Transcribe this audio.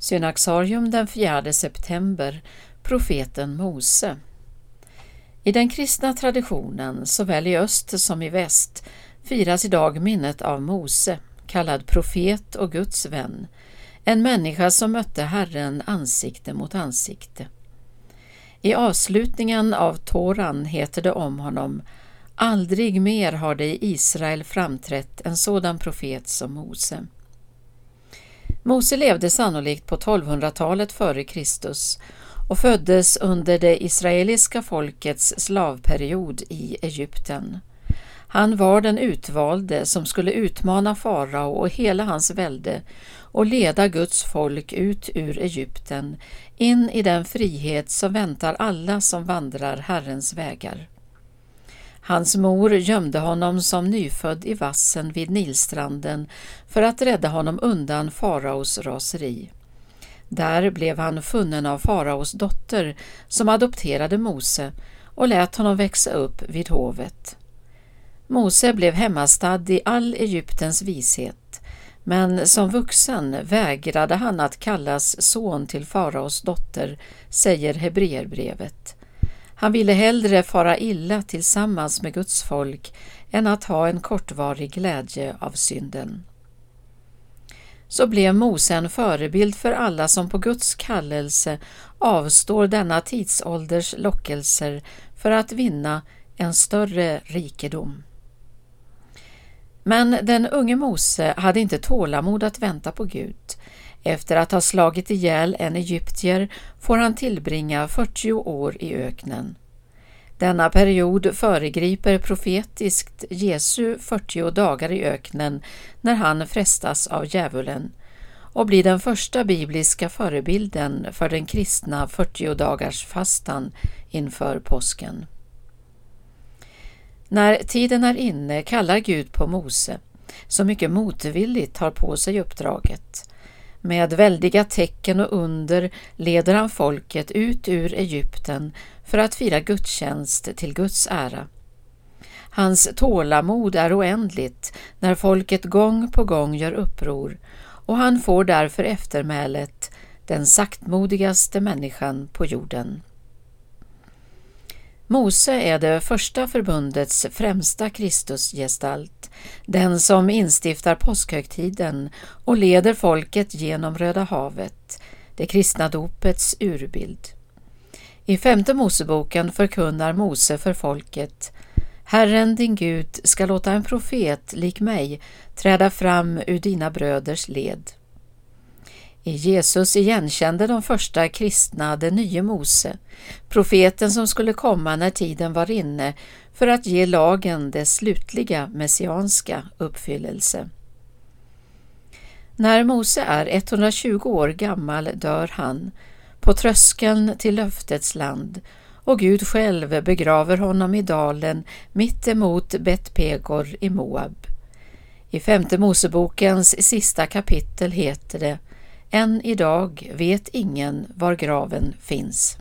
Synaxarium den 4 september Profeten Mose I den kristna traditionen, såväl i öst som i väst, firas idag minnet av Mose, kallad profet och Guds vän, en människa som mötte Herren ansikte mot ansikte. I avslutningen av Toran heter det om honom Aldrig mer har det i Israel framträtt en sådan profet som Mose. Mose levde sannolikt på 1200-talet före Kristus och föddes under det israeliska folkets slavperiod i Egypten. Han var den utvalde som skulle utmana farao och hela hans välde och leda Guds folk ut ur Egypten in i den frihet som väntar alla som vandrar Herrens vägar. Hans mor gömde honom som nyfödd i vassen vid Nilstranden för att rädda honom undan faraos raseri. Där blev han funnen av faraos dotter som adopterade Mose och lät honom växa upp vid hovet. Mose blev hemmastad i all Egyptens vishet, men som vuxen vägrade han att kallas son till faraos dotter, säger Hebreerbrevet. Han ville hellre fara illa tillsammans med Guds folk än att ha en kortvarig glädje av synden. Så blev Mose en förebild för alla som på Guds kallelse avstår denna tidsålders lockelser för att vinna en större rikedom. Men den unge Mose hade inte tålamod att vänta på Gud. Efter att ha slagit ihjäl en egyptier får han tillbringa 40 år i öknen. Denna period föregriper profetiskt Jesu 40 dagar i öknen när han frestas av djävulen och blir den första bibliska förebilden för den kristna 40 dagars fastan inför påsken. När tiden är inne kallar Gud på Mose, som mycket motvilligt tar på sig uppdraget. Med väldiga tecken och under leder han folket ut ur Egypten för att fira gudstjänst till Guds ära. Hans tålamod är oändligt när folket gång på gång gör uppror och han får därför eftermälet den saktmodigaste människan på jorden. Mose är det första förbundets främsta Kristusgestalt, den som instiftar påskhögtiden och leder folket genom Röda havet, det kristna dopets urbild. I femte Moseboken förkunnar Mose för folket Herren din Gud ska låta en profet lik mig träda fram ur dina bröders led. I Jesus igenkände de första kristna den nye Mose, profeten som skulle komma när tiden var inne för att ge lagen dess slutliga messianska uppfyllelse. När Mose är 120 år gammal dör han, på tröskeln till löftets land, och Gud själv begraver honom i dalen mitt emot Bet-Pegor i Moab. I femte Mosebokens sista kapitel heter det än idag vet ingen var graven finns.